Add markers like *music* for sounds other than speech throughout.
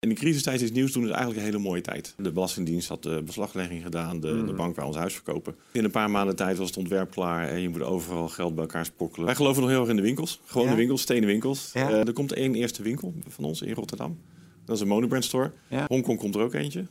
In de crisistijd is nieuws doen is eigenlijk een hele mooie tijd. De Belastingdienst had de beslaglegging gedaan, de, de bank waar ons huis verkopen. In een paar maanden tijd was het ontwerp klaar en je moet overal geld bij elkaar sprokkelen. Wij geloven nog heel erg in de winkels. Gewoon Ja? de winkels, stenen winkels. Ja. Eh, er komt één eerste winkel van ons in Rotterdam. Dat is een monobrand store. Ja. Hongkong komt er ook eentje.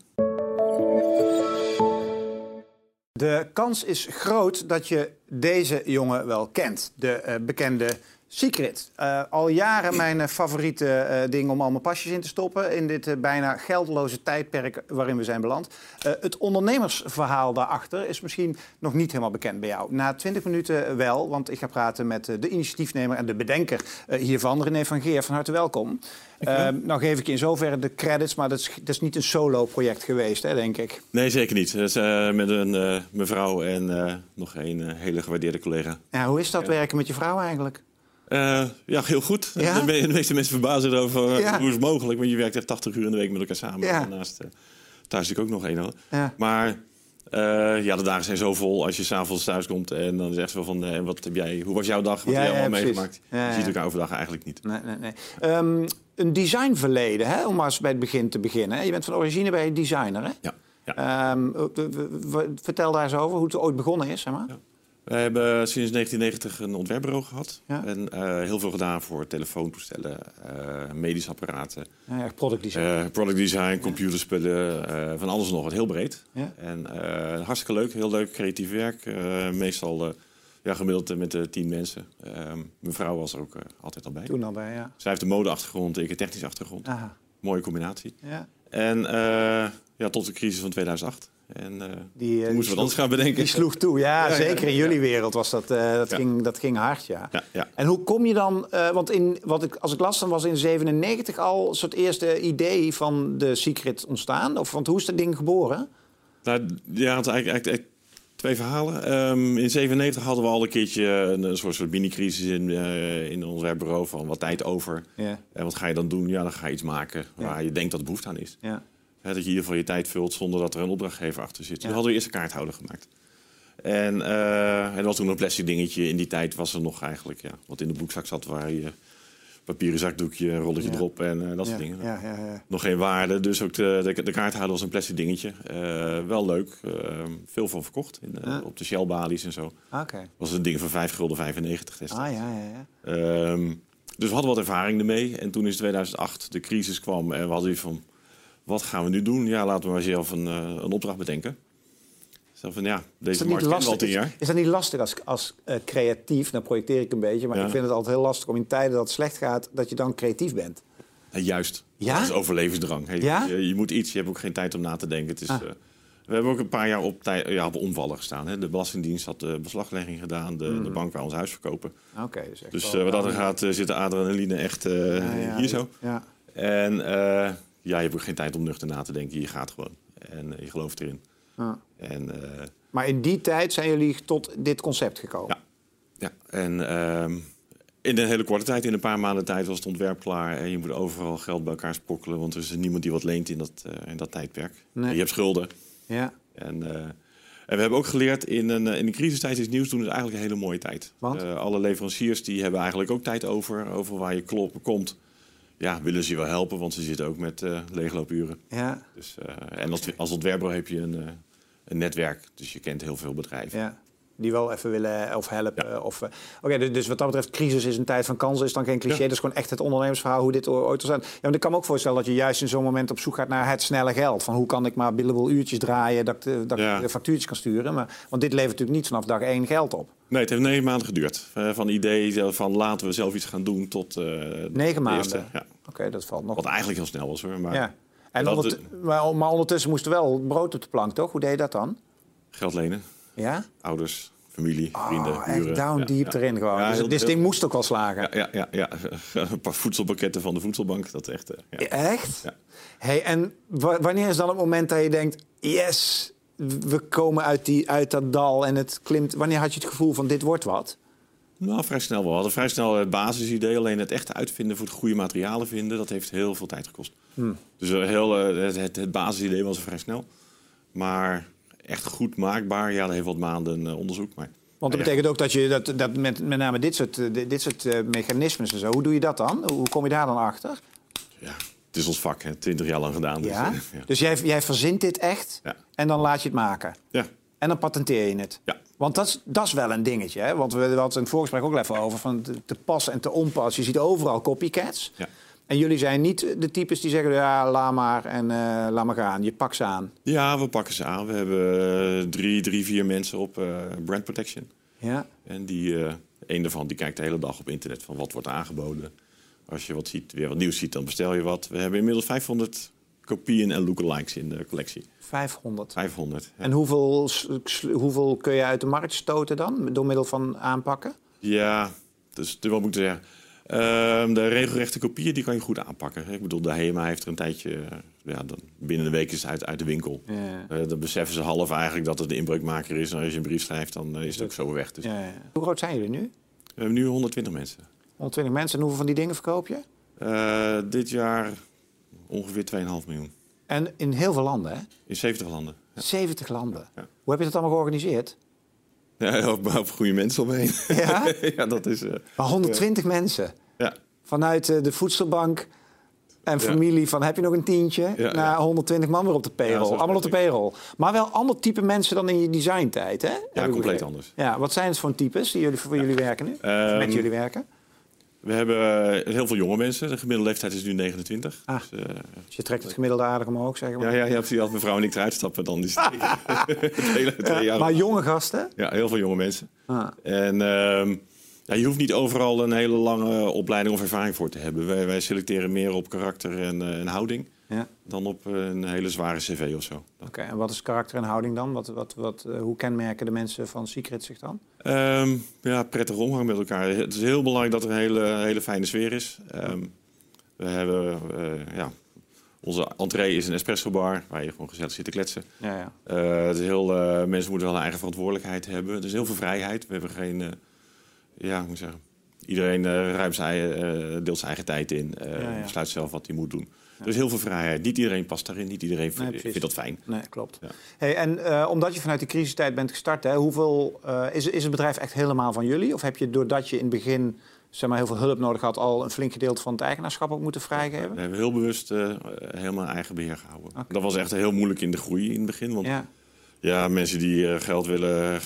De kans is groot dat je deze jongen wel kent. De eh, bekende Secret. Eh, al jaren mijn eh, favoriete eh, ding om al mijn pasjes in te stoppen... in dit eh, bijna geldeloze tijdperk waarin we zijn beland. Eh, het ondernemersverhaal daarachter is misschien nog niet helemaal bekend bij jou. Na 20 minuten wel, want ik ga praten met de initiatiefnemer... en de bedenker eh, hiervan, René van Geer. Van harte welkom. Eh, nou geef ik je in zoverre de credits, maar dat is, dat is niet een solo-project geweest, hè, denk ik. Nee, zeker niet. Dat is, eh, met een eh, mevrouw en eh, nog een hele gewaardeerde collega. Ja, hoe is dat werken met je vrouw eigenlijk? Eh, ja, heel goed. Ja? De, me- de meeste mensen verbazen erover. eh, Ja. Hoe is het mogelijk? Want je werkt echt 80 uur in de week met elkaar samen. Ja. Daarnaast eh, thuis zit ik ook nog één. Maar ja, de dagen zijn zo vol als je s'avonds thuis komt. En dan zegt ze wel van, eh, wat heb jij, hoe was jouw dag? Wat heb jij allemaal meegemaakt? Je ziet elkaar overdag eigenlijk niet. Nee, nee, nee. Ehm, een designverleden, hè? om maar eens bij het begin te beginnen. Je bent van origine bij je designer. Hè? Ja. Ehm, vertel daar eens over hoe het ooit begonnen is. Zeg maar. Ja. We hebben sinds 1990 een ontwerpbureau gehad. Ja. En eh, heel veel gedaan voor telefoontoestellen, eh medische apparaten. Ja, echt product design. Eh, product design, computerspullen, van alles en nog wat. Heel breed. Ja. En hartstikke leuk, heel leuk creatief werk. Meestal ja, gemiddeld met eh, tien mensen. Eh, mijn vrouw was er ook altijd al bij. Toen al bij, ja. Zij heeft een modeachtergrond, ik een technische achtergrond. Aha. Mooie combinatie. Ja. En ja, tot de crisis van 2008. En eh Die, eh, toen moesten we die anders gaan bedenken. Die sloeg toe, ja, *laughs* zeker in jullie wereld was dat, eh, dat, ging, dat ging hard, ja. Ja, ja. En hoe kom je dan, want in, wat ik, als ik las, dan was in 97 al een soort eerste idee van de Secret ontstaan? Of, want hoe is dat ding geboren? Nou, ja, het eigenlijk, eigenlijk twee verhalen. Ehm, in 97 hadden we al een keertje een, een soort, soort mini-crisis in, eh, in ons werkbureau van wat tijd over. Ja. En wat ga je dan doen? Ja, dan ga je iets maken waar Ja. je denkt dat behoefte aan is. Ja. Hè, dat je in ieder geval je tijd vult zonder dat er een opdrachtgever achter zit. Ja. Toen hadden we eerst een kaarthouder gemaakt. En, eh, er was toen een plastic dingetje. In die tijd was er nog eigenlijk ja, wat in de broekzak zat... waar je papieren zakdoekje, rolletje Ja. erop en eh, dat soort dingen. Ja, ja, ja. Nog geen waarde, dus ook de, de, de kaarthouder was een plastic dingetje. Eh, wel leuk, veel van verkocht in de- op de Shell-balies en zo. Oké. was een ding van 5 gulden 95 destijds. Ah, ja, ja, ja. Ehm, dus we hadden wat ervaring ermee. En toen in 2008 de crisis kwam en we hadden iets van... wat gaan we nu doen? Ja, laten we maar zelf een, eh, een opdracht bedenken. Zo van, ja, Is deze dat, markt tien is, jaar. is dat niet lastig als, als eh, creatief? Nou projecteer ik een beetje, maar Ja. ik vind het altijd heel lastig om in tijden dat het slecht gaat, dat je dan creatief bent. Ja, juist, Ja? dat is overlevensdrang. Hey, Ja? je, je moet iets, je hebt ook geen tijd om na te denken. Het is, Ah. eh, we hebben ook een paar jaar op, tij, ja, op omvallen gestaan. Hè. De Belastingdienst had de beslaglegging gedaan, de, de bank waar ons huis verkopen. Oké, dus Dus wat dat er gaat, zit de adrenaline echt hier zo. Ja. En ja, je hebt ook geen tijd om nuchter na te denken. Je gaat gewoon. En eh, je gelooft erin. Ja. En eh, Maar in die tijd zijn jullie tot dit concept gekomen? Ja. ja, en ehm, in een hele korte tijd, in een paar maanden tijd, was het ontwerp klaar. En je moet overal geld bij elkaar sprokkelen. Want er is niemand die wat leent in dat, eh, in dat tijdperk. Nee. Je hebt schulden. Ja. En, en we hebben ook geleerd, in een, in een crisistijd is nieuws doen is eigenlijk een hele mooie tijd. Want? Alle leveranciers die hebben eigenlijk ook tijd over, over waar je kloppen komt. Ja, willen ze je wel helpen, want ze zitten ook met eh leegloopuren. Ja. Dus, eh, en als, als ontwerper heb je een, eh, een netwerk, dus je kent heel veel bedrijven. ja. Die wel even willen of helpen. Of, eh, Oké, dus- dus wat dat betreft, crisis is een tijd van kansen, is dan geen cliché. Ja. Dat is gewoon echt het ondernemersverhaal, hoe dit ooit is. Ja, maar ik kan me ook voorstellen dat je juist in zo'n moment op zoek gaat naar het snelle geld. Van hoe kan ik maar billable uurtjes draaien, dat, ik de- dat Ja. ik de factuurtjes kan sturen. Maar, want dit levert natuurlijk niet vanaf dag één geld op. Nee, het heeft negen maanden geduurd. Eh, van idee eh, van laten we zelf iets gaan doen tot eh, Negen maanden? eerste, ja. Oké, dat valt nog. Wat eigenlijk heel snel was hoor. Maar Ja. En ondert- maar ondertussen moest er wel brood op de plank, toch? Hoe deed je dat dan? geld lenen, Ja? ouders, familie, vrienden, Oh, buren. echt down Ja, erin gewoon. Ja, dus heel- dit heel- ding moest ook wel slagen. Ja, ja, ja, *laughs* een paar voedselpakketten van de voedselbank. Dat echt. eh, ja. Echt? Hey, en wa- wanneer is dan het moment dat je denkt... yes, we komen uit, die, uit dat dal en het klimt... Wanneer had je het gevoel van dit wordt wat? Nou, vrij snel wel. We hadden vrij snel het basisidee. Alleen het echt uitvinden voor het goede materialen vinden, dat heeft heel veel tijd gekost. Hmm. Dus eh, heel, eh, het, het, het basisidee was vrij snel. Maar echt goed maakbaar, ja, dat heeft wat maanden eh, onderzoek. Maar Want dat Ja. betekent ook dat je dat, dat met, met name dit soort, eh, dit soort eh, mechanismes en zo... Hoe doe je dat dan? Hoe kom je daar dan achter? ja, het is ons vak, hè. 20 jaar lang gedaan. Dus, Ja? ja. Dus jij, jij verzint dit echt Ja. en dan laat je het maken. ja. En dan patenteer je het. Ja. Want dat is, dat is wel een dingetje. Hè? Want we hadden het in het voorgesprek ook even over. Van te, te pas en te onpas. Je ziet overal copycats. Ja. En jullie zijn niet de types die zeggen... ja, laat maar en eh, laat maar gaan. Je pakt ze aan. Ja, we pakken ze aan. We hebben eh, drie, drie, vier mensen op eh, brand protection. Ja. En die, eh een daarvan die kijkt de hele dag op internet van wat wordt aangeboden. Als je wat ziet, weer wat nieuws ziet, dan bestel je wat. We hebben inmiddels 500 kopieën en lookalikes in de collectie. 500. 500. Ja, En hoeveel, hoeveel kun je uit de markt stoten dan? Door middel van aanpakken? ja dus wat moet ik zeggen? Ehm, de regelrechte kopieën die kan je goed aanpakken. Ik bedoel, de HEMA heeft er een tijdje... eh, ja, dan, binnen een week is het uit, uit de winkel. Ja. Eh, dan beseffen ze half eigenlijk dat het de inbreukmaker is. En als je een brief schrijft, dan eh, is het ook zo weg. Dus Ja, ja. Hoe groot zijn jullie nu? We hebben nu 120 mensen. 120 mensen. En hoeveel van die dingen verkoop je? Eh, dit jaar ongeveer 2,5 miljoen. En in heel veel landen, hè? In 70 landen. Ja. 70 landen. Ja. Hoe heb je dat allemaal georganiseerd? Ja, *laughs* op, goede mensen omheen. Ja? *laughs* ja, dat is... eh, Maar 120 mensen. ja. Vanuit eh, de voedselbank en familie van heb je nog een tientje? Ja, naar ja. 120 man weer op de Ja, payroll. allemaal op de payroll. Maar wel ander type mensen dan in je designtijd, hè? Ik compleet anders. Ja, wat zijn het voor types die jullie, voor jullie werken nu? Of Ehm, met jullie werken? We hebben eh, heel veel jonge mensen. De gemiddelde leeftijd is nu 29. Ah. Dus, eh, Dus je trekt het gemiddelde aardig omhoog, zeg maar. ja, ja, ja, precies. Als mevrouw en ik eruit stappen, dan is het *laughs* *laughs* het hele twee jaar. Maar jonge gasten? Ja, heel veel jonge mensen. Ah. En ehm, ja, je hoeft niet overal een hele lange opleiding of ervaring voor te hebben. Wij, wij selecteren meer op karakter en, eh, en houding Ja. dan op een hele zware cv of zo. Oké, en wat is karakter en houding dan? Wat, wat, wat, eh, hoe kenmerken de mensen van Secret zich dan? Ehm, ja, prettig omgang met elkaar. Het is heel belangrijk dat er een hele, hele fijne sfeer is. Ehm, we hebben, eh, ja, onze entree is een espresso bar waar je gewoon gezellig zit te kletsen. Ja, ja. Eh, het is heel, eh, mensen moeten wel een eigen verantwoordelijkheid hebben. Er is heel veel vrijheid. We hebben geen, eh, ja, hoe moet ik zeggen. Iedereen eh, ruimt zijn, eigen- eh, deelt zijn eigen tijd in. eh, ja. Besluit zelf wat hij moet doen. Er is heel veel vrijheid. Niet iedereen past daarin. Niet iedereen Nee, vindt dat fijn. Nee, klopt. Ja. Hey, en eh, omdat je vanuit de crisistijd bent gestart, hè, hoeveel, eh, is, is het bedrijf echt helemaal van jullie? Of heb je doordat je in het begin zeg maar, heel veel hulp nodig had, al een flink gedeelte van het eigenaarschap ook moeten vrijgeven? We hebben heel bewust eh, helemaal eigen beheer gehouden. Dat was echt heel moeilijk in de groei in het begin. Want Ja. Ja, mensen die geld willen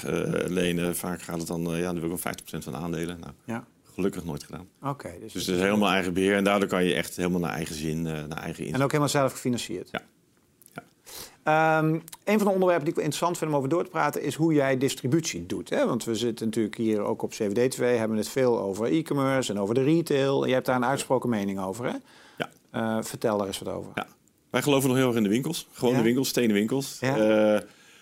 lenen, vaak gaat het dan, ja, dan wil ik ook 50% van de aandelen. Nou, ja. Gelukkig nooit gedaan. Oké. dus Dus het is helemaal eigen beheer en daardoor kan je echt helemaal naar eigen zin, eh, naar eigen en inzet. ook helemaal zelf gefinancierd? Ja. Ja. Ehm, een van de onderwerpen die ik wel interessant vind om over door te praten... is hoe jij distributie doet. Hè? Want we zitten natuurlijk hier ook op CWD2... hebben het veel over e-commerce en over de retail. En je hebt daar een uitsproken mening over, hè? Ja. Eh, vertel daar eens wat over. Ja. Wij geloven nog heel erg in de winkels. Gewoon Ja? de winkels, stenen winkels. Ja? Eh,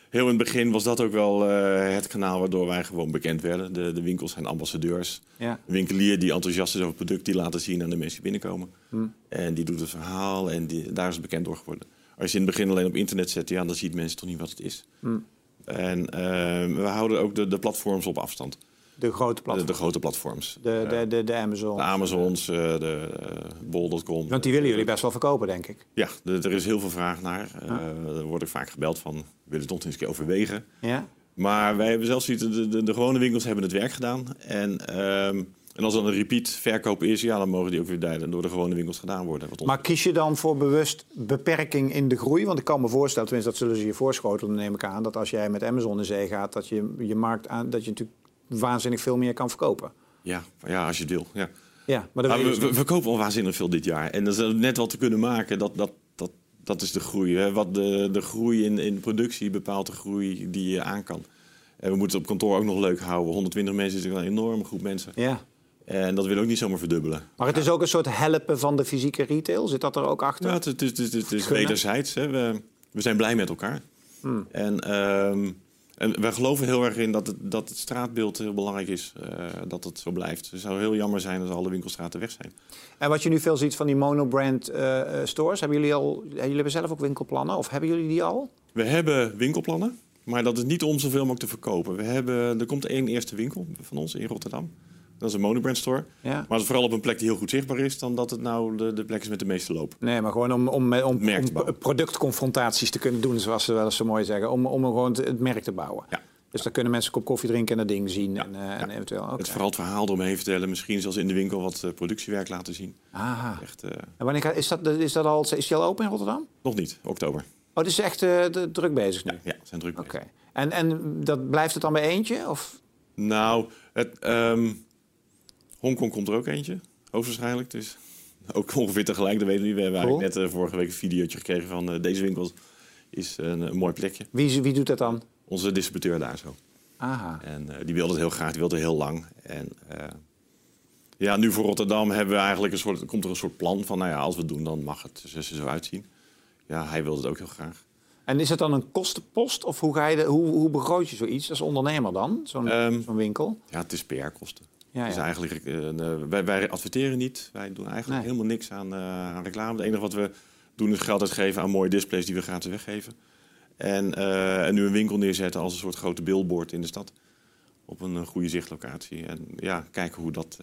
heel in het begin was dat ook wel eh, het kanaal waardoor wij gewoon bekend werden. De, de winkels zijn ambassadeurs. Ja. Winkelier die enthousiast is over het product, die laten zien aan de mensen die binnenkomen. Hm. En die doet het verhaal en die, daar is het bekend door geworden. Als je in het begin alleen op internet zet, ja, dan ziet mensen toch niet wat het is. Hm. En eh, we houden ook de, de platforms op afstand. De grote De, platform. de grote platforms. De, de, de, de Amazon. De Amazons, eh, de eh, bol.com. Want die willen jullie best wel verkopen, denk ik. Ja, de- er is heel veel vraag naar. Eh, er wordt ook vaak gebeld van, willen het nog eens een keer overwegen. Ja? Maar wij hebben zelfs zoiets, de, de, de gewone winkels hebben het werk gedaan. En, ehm, en als er een repeat verkoop is, ja, dan mogen die ook weer door- door de gewone winkels gedaan worden. Wat Maar kies je dan voor bewust beperking in de groei? Want ik kan me voorstellen, tenminste dat zullen ze je voorschotelen, neem ik aan... dat als jij met Amazon in zee gaat, dat je je markt aan... dat je natuurlijk waanzinnig veel meer kan verkopen. ja, ja, als je wil. Ja. Ja, maar we, we, we kopen al waanzinnig veel dit jaar. En dat is net wat te kunnen maken, dat, dat, dat, dat is de groei. Hè. Wat de, de groei in, in productie bepaalt de groei die je aan kan. En we moeten het op kantoor ook nog leuk houden. 120 mensen is een enorme groep mensen. Ja. En dat wil ook niet zomaar verdubbelen. Maar het is ook een soort helpen van de fysieke retail. Zit dat er ook achter? Ja, het, is- het, is- het is wederzijds. Hè. We, we zijn blij met elkaar. Hmm. En, ehm, en wij geloven heel erg in dat het, dat het straatbeeld heel belangrijk is. eh, dat het zo blijft. Het zou heel jammer zijn als alle winkelstraten weg zijn. En wat je nu veel ziet van die monobrand eh, stores, hebben jullie al... Jullie hebben zelf ook winkelplannen, of hebben jullie die al? We hebben winkelplannen, maar dat is niet om zoveel mogelijk te verkopen. We hebben, er komt één eerste winkel van ons in Rotterdam. Dat is een monobrand store. Ja. Maar het is vooral op een plek die heel goed zichtbaar is... dan dat het nou de, de plek is met de meeste loop. Nee, maar gewoon om, om, om, om productconfrontaties te kunnen doen, zoals ze wel eens zo mooi zeggen. Om, om gewoon het merk te bouwen. Ja. Dus dan kunnen mensen een kop koffie drinken en dat ding zien. Ja, En, eh, ja. en eventueel. Het vooral het verhaal eromheen vertellen. Misschien zelfs in de winkel wat eh, productiewerk laten zien. Aha. Echt, eh, En wanneer gaat- is dat, is dat al, is die al open in Rotterdam? nog niet, oktober. Oh, is echt druk bezig nu. Ja, ja zijn druk Oké. bezig. En, en dat blijft het dan bij eentje? Of? Nou, het, ehm, Hongkong komt er ook eentje, hoogstwaarschijnlijk. Dus ook ongeveer tegelijk, dat weten we niet. We hebben Cool. eigenlijk net eh, vorige week een videootje gekregen van eh, deze winkels. Is een, een mooi plekje. Wie, wie doet dat dan? Onze distributeur daar zo. Aha. En eh, die wilde het heel graag, die wilde heel lang. En eh, ja, nu voor Rotterdam hebben we eigenlijk een soort, komt er een soort plan van, nou ja, als we het doen, dan mag het er zo uitzien. Ja, hij wilde het ook heel graag. En is dat dan een kostenpost? Of hoe, ga je de, hoe, hoe begroot je zoiets als ondernemer dan? Zo'n zo'n winkel? Ja, het is PR-kosten. Ja, Dus eigenlijk, eh, wij, wij adverteren niet. Wij doen eigenlijk Nee. helemaal niks aan, eh, aan reclame. Het enige wat we doen is geld uitgeven aan mooie displays die we gratis weggeven. En, eh, en nu een winkel neerzetten als een soort grote billboard in de stad. Op een goede zichtlocatie. En ja, kijken hoe dat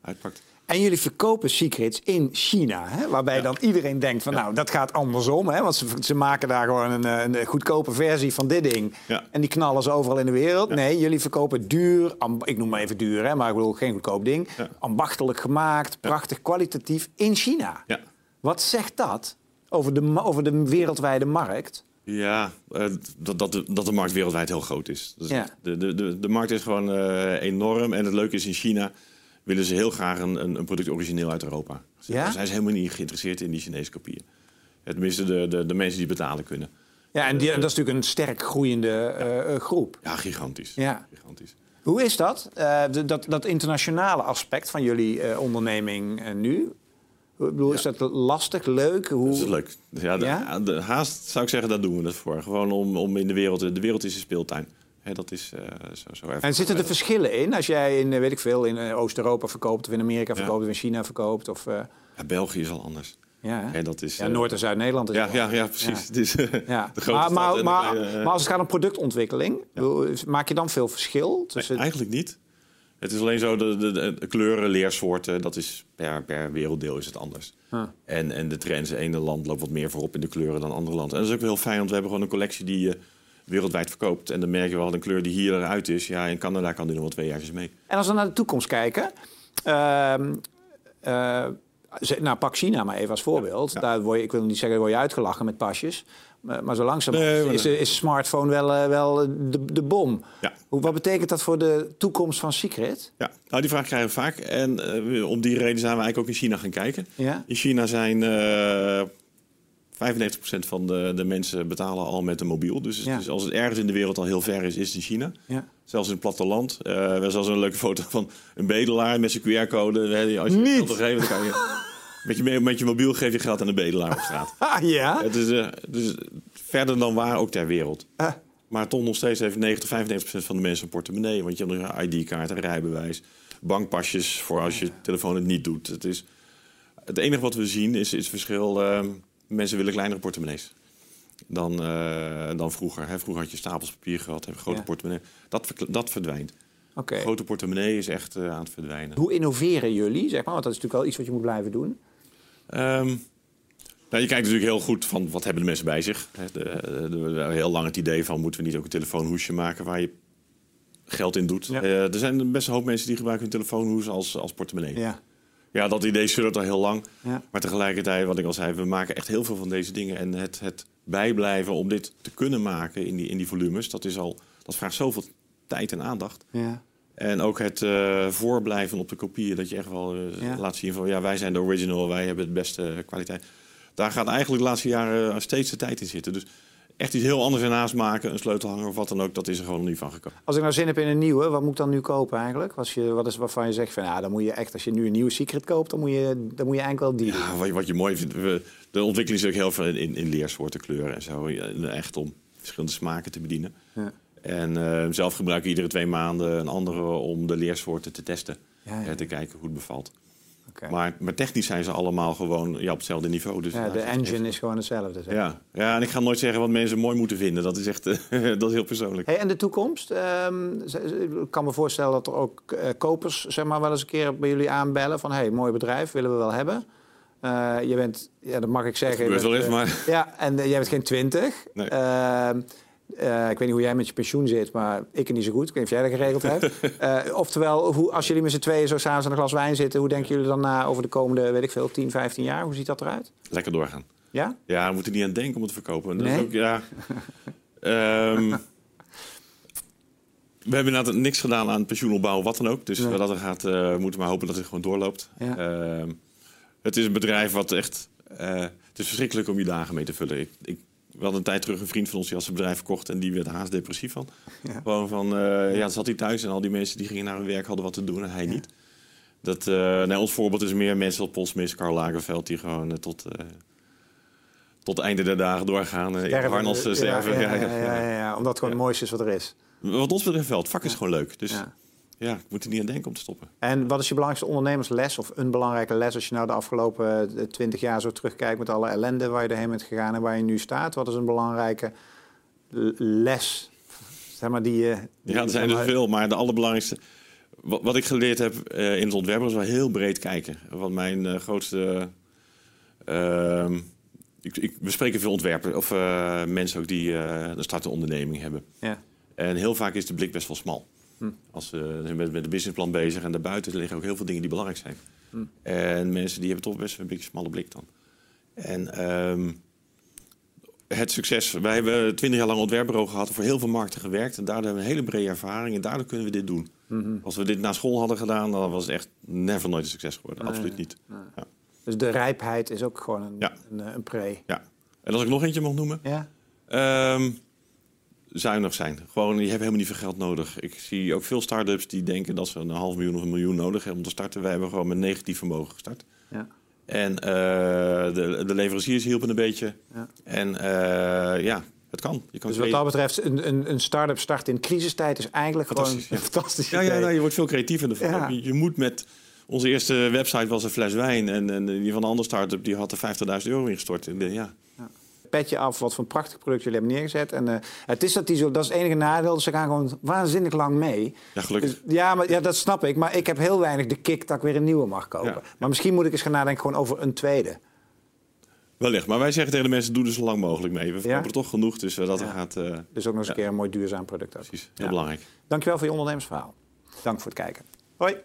uitpakt. En jullie verkopen secrets in China, hè? waarbij dan iedereen denkt van nou, dat gaat andersom. Hè? Want ze, ze maken daar gewoon een, eh, een goedkope versie van dit ding. Ja. En die knallen ze overal in de wereld. Nee, jullie verkopen duur, amb- ik noem maar even duur, hè? maar ik bedoel geen goedkoop ding. Ambachtelijk gemaakt, prachtig kwalitatief in China. Ja, Wat zegt dat over de, over de wereldwijde markt? ja eh, dat, dat, de, dat de markt wereldwijd heel groot is. Dus Ja. de, de, de, de markt is gewoon eh, enorm. En het leuke is, in China willen ze heel graag een, een, product origineel uit Europa. Ze- Ja? Zijn ze helemaal niet geïnteresseerd in die Chinese kopieën. Tenminste, de, de, de mensen die betalen kunnen. Ja, en, die, en dat is natuurlijk een sterk groeiende eh, eh, groep. Ja, gigantisch. Ja. gigantisch. Hoe is dat? Eh, de- dat, dat internationale aspect van jullie eh, onderneming nu? Ik bedoel, is dat lastig, leuk? Hoe... Dat is leuk. Ja, de, Ja? de haast zou ik zeggen, daar doen we het voor. Gewoon om, om in de wereld... De wereld is een speeltuin. Dat is eh, zo, zo. En zitten er verschillen in als jij in, eh, weet ik veel, in eh, Oost-Europa verkoopt of in Amerika verkoopt of in China verkoopt? Of, Ja, België is al anders. ja? Hè, dat is, ja, Noord- en Zuid-Nederland is Ja, ja, ja, precies. Ja. *laughs* Eh, Ja. de grote Maar, maar, en de maar, als het gaat om productontwikkeling, maak je dan veel verschil tussen... Nee, eigenlijk niet. Het is alleen zo, de, de, de kleuren, leersoorten, dat is per, per werelddeel is het anders. Huh. En, en de trends, ene land loopt wat meer voorop in de kleuren dan andere landen. En dat is ook heel fijn, want we hebben gewoon een collectie die je wereldwijd verkoopt. En dan merk je wel, een kleur die hier eruit is, ja, in Canada kan die nog wel twee jaartjes mee. En als we naar de toekomst kijken. ehm, eh, nou, pak China maar even als voorbeeld. Ja. Daar word je, ik wil niet zeggen, word je uitgelachen met pasjes. Maar, maar zo langzaam Nee, maar is, is smartphone wel, eh, wel de, de bom. Ja. Hoe, wat betekent dat voor de toekomst van Secret? Ja, nou die vraag krijgen we vaak. En eh, om die reden zijn we eigenlijk ook in China gaan kijken. Ja? In China zijn 95% van de, de mensen betalen al met een mobiel. Dus, Ja. dus als het ergens in de wereld al heel ver is, is het in China. Ja. Zelfs in het platteland. Eh, we hebben zelfs een leuke foto van een bedelaar met zijn QR-code. Als je Niet. geld geven, dan kan je... Met je, met je mobiel geef je geld aan een bedelaar op straat. *laughs* Ah, ja? Het is eh, dus verder dan waar ook ter wereld. Ah, Maar toch nog steeds heeft 90, 95% van de mensen een portemonnee. Want je hebt nog een ID-kaart, een rijbewijs, bankpasjes voor als je telefoon het niet doet. Het, is, het enige wat we zien is, is het verschil. Mensen willen kleinere portemonnees dan, eh, dan vroeger. Hè. Vroeger had je stapels papier gehad, heb je grote Ja. portemonnee. Dat, dat verdwijnt. Oké. Grote portemonnee is echt eh, aan het verdwijnen. Hoe innoveren jullie, zeg maar? Want dat is natuurlijk wel iets wat je moet blijven doen. Ehm, nou, je kijkt natuurlijk heel goed van wat hebben de mensen bij zich. Hè, De, heel lang het idee van moeten we niet ook een telefoonhoesje maken waar je geld in doet. Ja. Eh, er zijn best een hoop mensen die gebruiken hun telefoonhoes als, als portemonnee. Ja. Ja. dat idee zullen al heel lang. Ja. Maar tegelijkertijd, wat ik al zei, we maken echt heel veel van deze dingen. En het, het bijblijven om dit te kunnen maken in die, in die volumes, dat, is al, dat vraagt zoveel tijd en aandacht. Ja. En ook het eh, voorblijven op de kopieën, dat je echt wel eh, Ja. laat zien van ja, wij zijn de original, wij hebben het beste kwaliteit. Daar gaat eigenlijk de laatste jaren steeds de tijd in zitten. Dus echt iets heel anders ernaast maken, een sleutelhanger of wat dan ook, dat is er gewoon niet van gekomen. Als ik nou zin heb in een nieuwe, wat moet ik dan nu kopen eigenlijk? Als je, wat is waarvan je zegt van ja, dan moet je echt, als je nu een nieuwe Secret koopt, dan moet je, dan moet je eigenlijk wel die. Ja, wat, je- wat je mooi vindt, we, de ontwikkeling is ook heel veel in, in leersoorten, kleuren en zo. Echt om verschillende smaken te bedienen. Ja. En eh, zelf gebruik ik iedere twee maanden een andere om de leersoorten te testen. Ja, ja. Te kijken hoe het bevalt. Maar, maar technisch zijn ze allemaal gewoon ja, op hetzelfde niveau. Dus Ja, de echt- engine is gewoon hetzelfde. zeg. Ja. ja, en ik ga nooit zeggen wat mensen mooi moeten vinden. Dat is echt *laughs* dat is heel persoonlijk. Hey, en de toekomst? Ehm, ik kan me voorstellen dat er ook eh, kopers zeg maar, wel eens een keer bij jullie aanbellen van hey, mooi bedrijf, willen we wel hebben. Eh, je bent, ja, dat mag ik zeggen. gebeurt je wel eens, eh, maar... *laughs* Ja, en jij bent geen twintig. Nee. Eh, ik weet niet hoe jij met je pensioen zit, maar ik er niet zo goed. Ik weet niet of jij dat geregeld hebt. *laughs* Eh, oftewel, hoe, als jullie met z'n tweeën zo s'avonds aan een glas wijn zitten... hoe denken jullie dan na over de komende, weet ik veel, 10, 15 jaar? Hoe ziet dat eruit? Lekker doorgaan. Ja? Ja, we moeten niet aan denken om het te verkopen. Dat Nee? is ook, ja. Ehm, we hebben inderdaad niks gedaan aan pensioenopbouw, wat dan ook. Dus Nee. dat er gaat, eh, we moeten maar hopen dat het gewoon doorloopt. Ja. Ehm, het is een bedrijf wat echt... het is verschrikkelijk om je dagen mee te vullen. Ik, ik, we hadden een tijd terug een vriend van ons die had zijn bedrijf verkocht... en die werd haast depressief van. Ja. Gewoon van, eh, ja, zat hij thuis en al die mensen die gingen naar hun werk hadden wat te doen en hij niet. Dat, nee, ons voorbeeld is meer mensen als Polsmis, Karl Lagerveld... die gewoon eh, tot, tot het einde der dagen doorgaan. in harnas ja, sterven. Ja, ja, ja, ja, ja, omdat het gewoon het mooiste is wat er is. Wat ons betreft wel. Het vak is gewoon leuk. Dus Ja. ik moet er niet aan denken om te stoppen. En wat is je belangrijkste ondernemersles of een belangrijke les... als je nou de afgelopen twintig jaar zo terugkijkt... met alle ellende waar je erheen bent gegaan en waar je nu staat? Wat is een belangrijke les? Zeg maar die, je- die Ja, er zijn er veel, maar de allerbelangrijkste... Wat, wat ik geleerd heb eh, in het ontwerpen is wel heel breed kijken. Want mijn eh, grootste... ehm, ik, ik, we spreken veel ontwerpers of eh, mensen ook die eh een startende onderneming hebben. Ja. En heel vaak is de blik best wel smal. Hm. Als we zijn met, met een businessplan bezig en daarbuiten liggen ook heel veel dingen die belangrijk zijn. Hm. En mensen die hebben toch best een beetje een smalle blik dan. En ehm, het succes. Wij hebben twintig jaar lang een ontwerpbureau gehad, voor heel veel markten gewerkt. En daardoor hebben we een hele brede ervaring en daardoor kunnen we dit doen. Als we dit na school hadden gedaan, dan was het echt never nooit een succes geworden. Nee, Absoluut niet. Dus de rijpheid is ook gewoon een, Ja. een, eh, een pre. Ja. En als ik nog eentje mag noemen. Ja? Ehm, zuinig zijn. Gewoon, je hebt helemaal niet veel geld nodig. Ik zie ook veel start-ups die denken dat ze een half miljoen of een miljoen nodig hebben om te starten. Wij hebben gewoon met negatief vermogen gestart. Ja. En eh, de, de leveranciers hielpen een beetje. Ja. En eh, ja, het kan. Je kan Dus wat dat betreft, een, een, een start-up start in crisistijd is eigenlijk gewoon Fantastisch, ja. een fantastisch ja, nou, je wordt veel creatiever ervan. Ja. Je, je moet met... Onze eerste website was een fles wijn. En, en die van een andere start-up die had er 50.000 euro ingestort. En, ja, Petje af wat voor een prachtig product jullie hebben neergezet. En eh, het is dat die zo, dat is het enige nadeel. Dus ze gaan gewoon waanzinnig lang mee. ja, gelukkig. Dus, ja, maar, ja, dat snap ik. Maar ik heb heel weinig de kick dat ik weer een nieuwe mag kopen. Ja. Maar misschien moet ik eens gaan nadenken gewoon over een tweede. Wellicht. Maar wij zeggen tegen de mensen, doe er zo lang mogelijk mee. We verkopen Ja? er toch genoeg, dus eh, dat Ja. gaat... eh, Dus ook nog eens een keer een mooi duurzaam product. Ook. precies, heel belangrijk. Dankjewel voor je ondernemersverhaal. Dank voor het kijken. Hoi.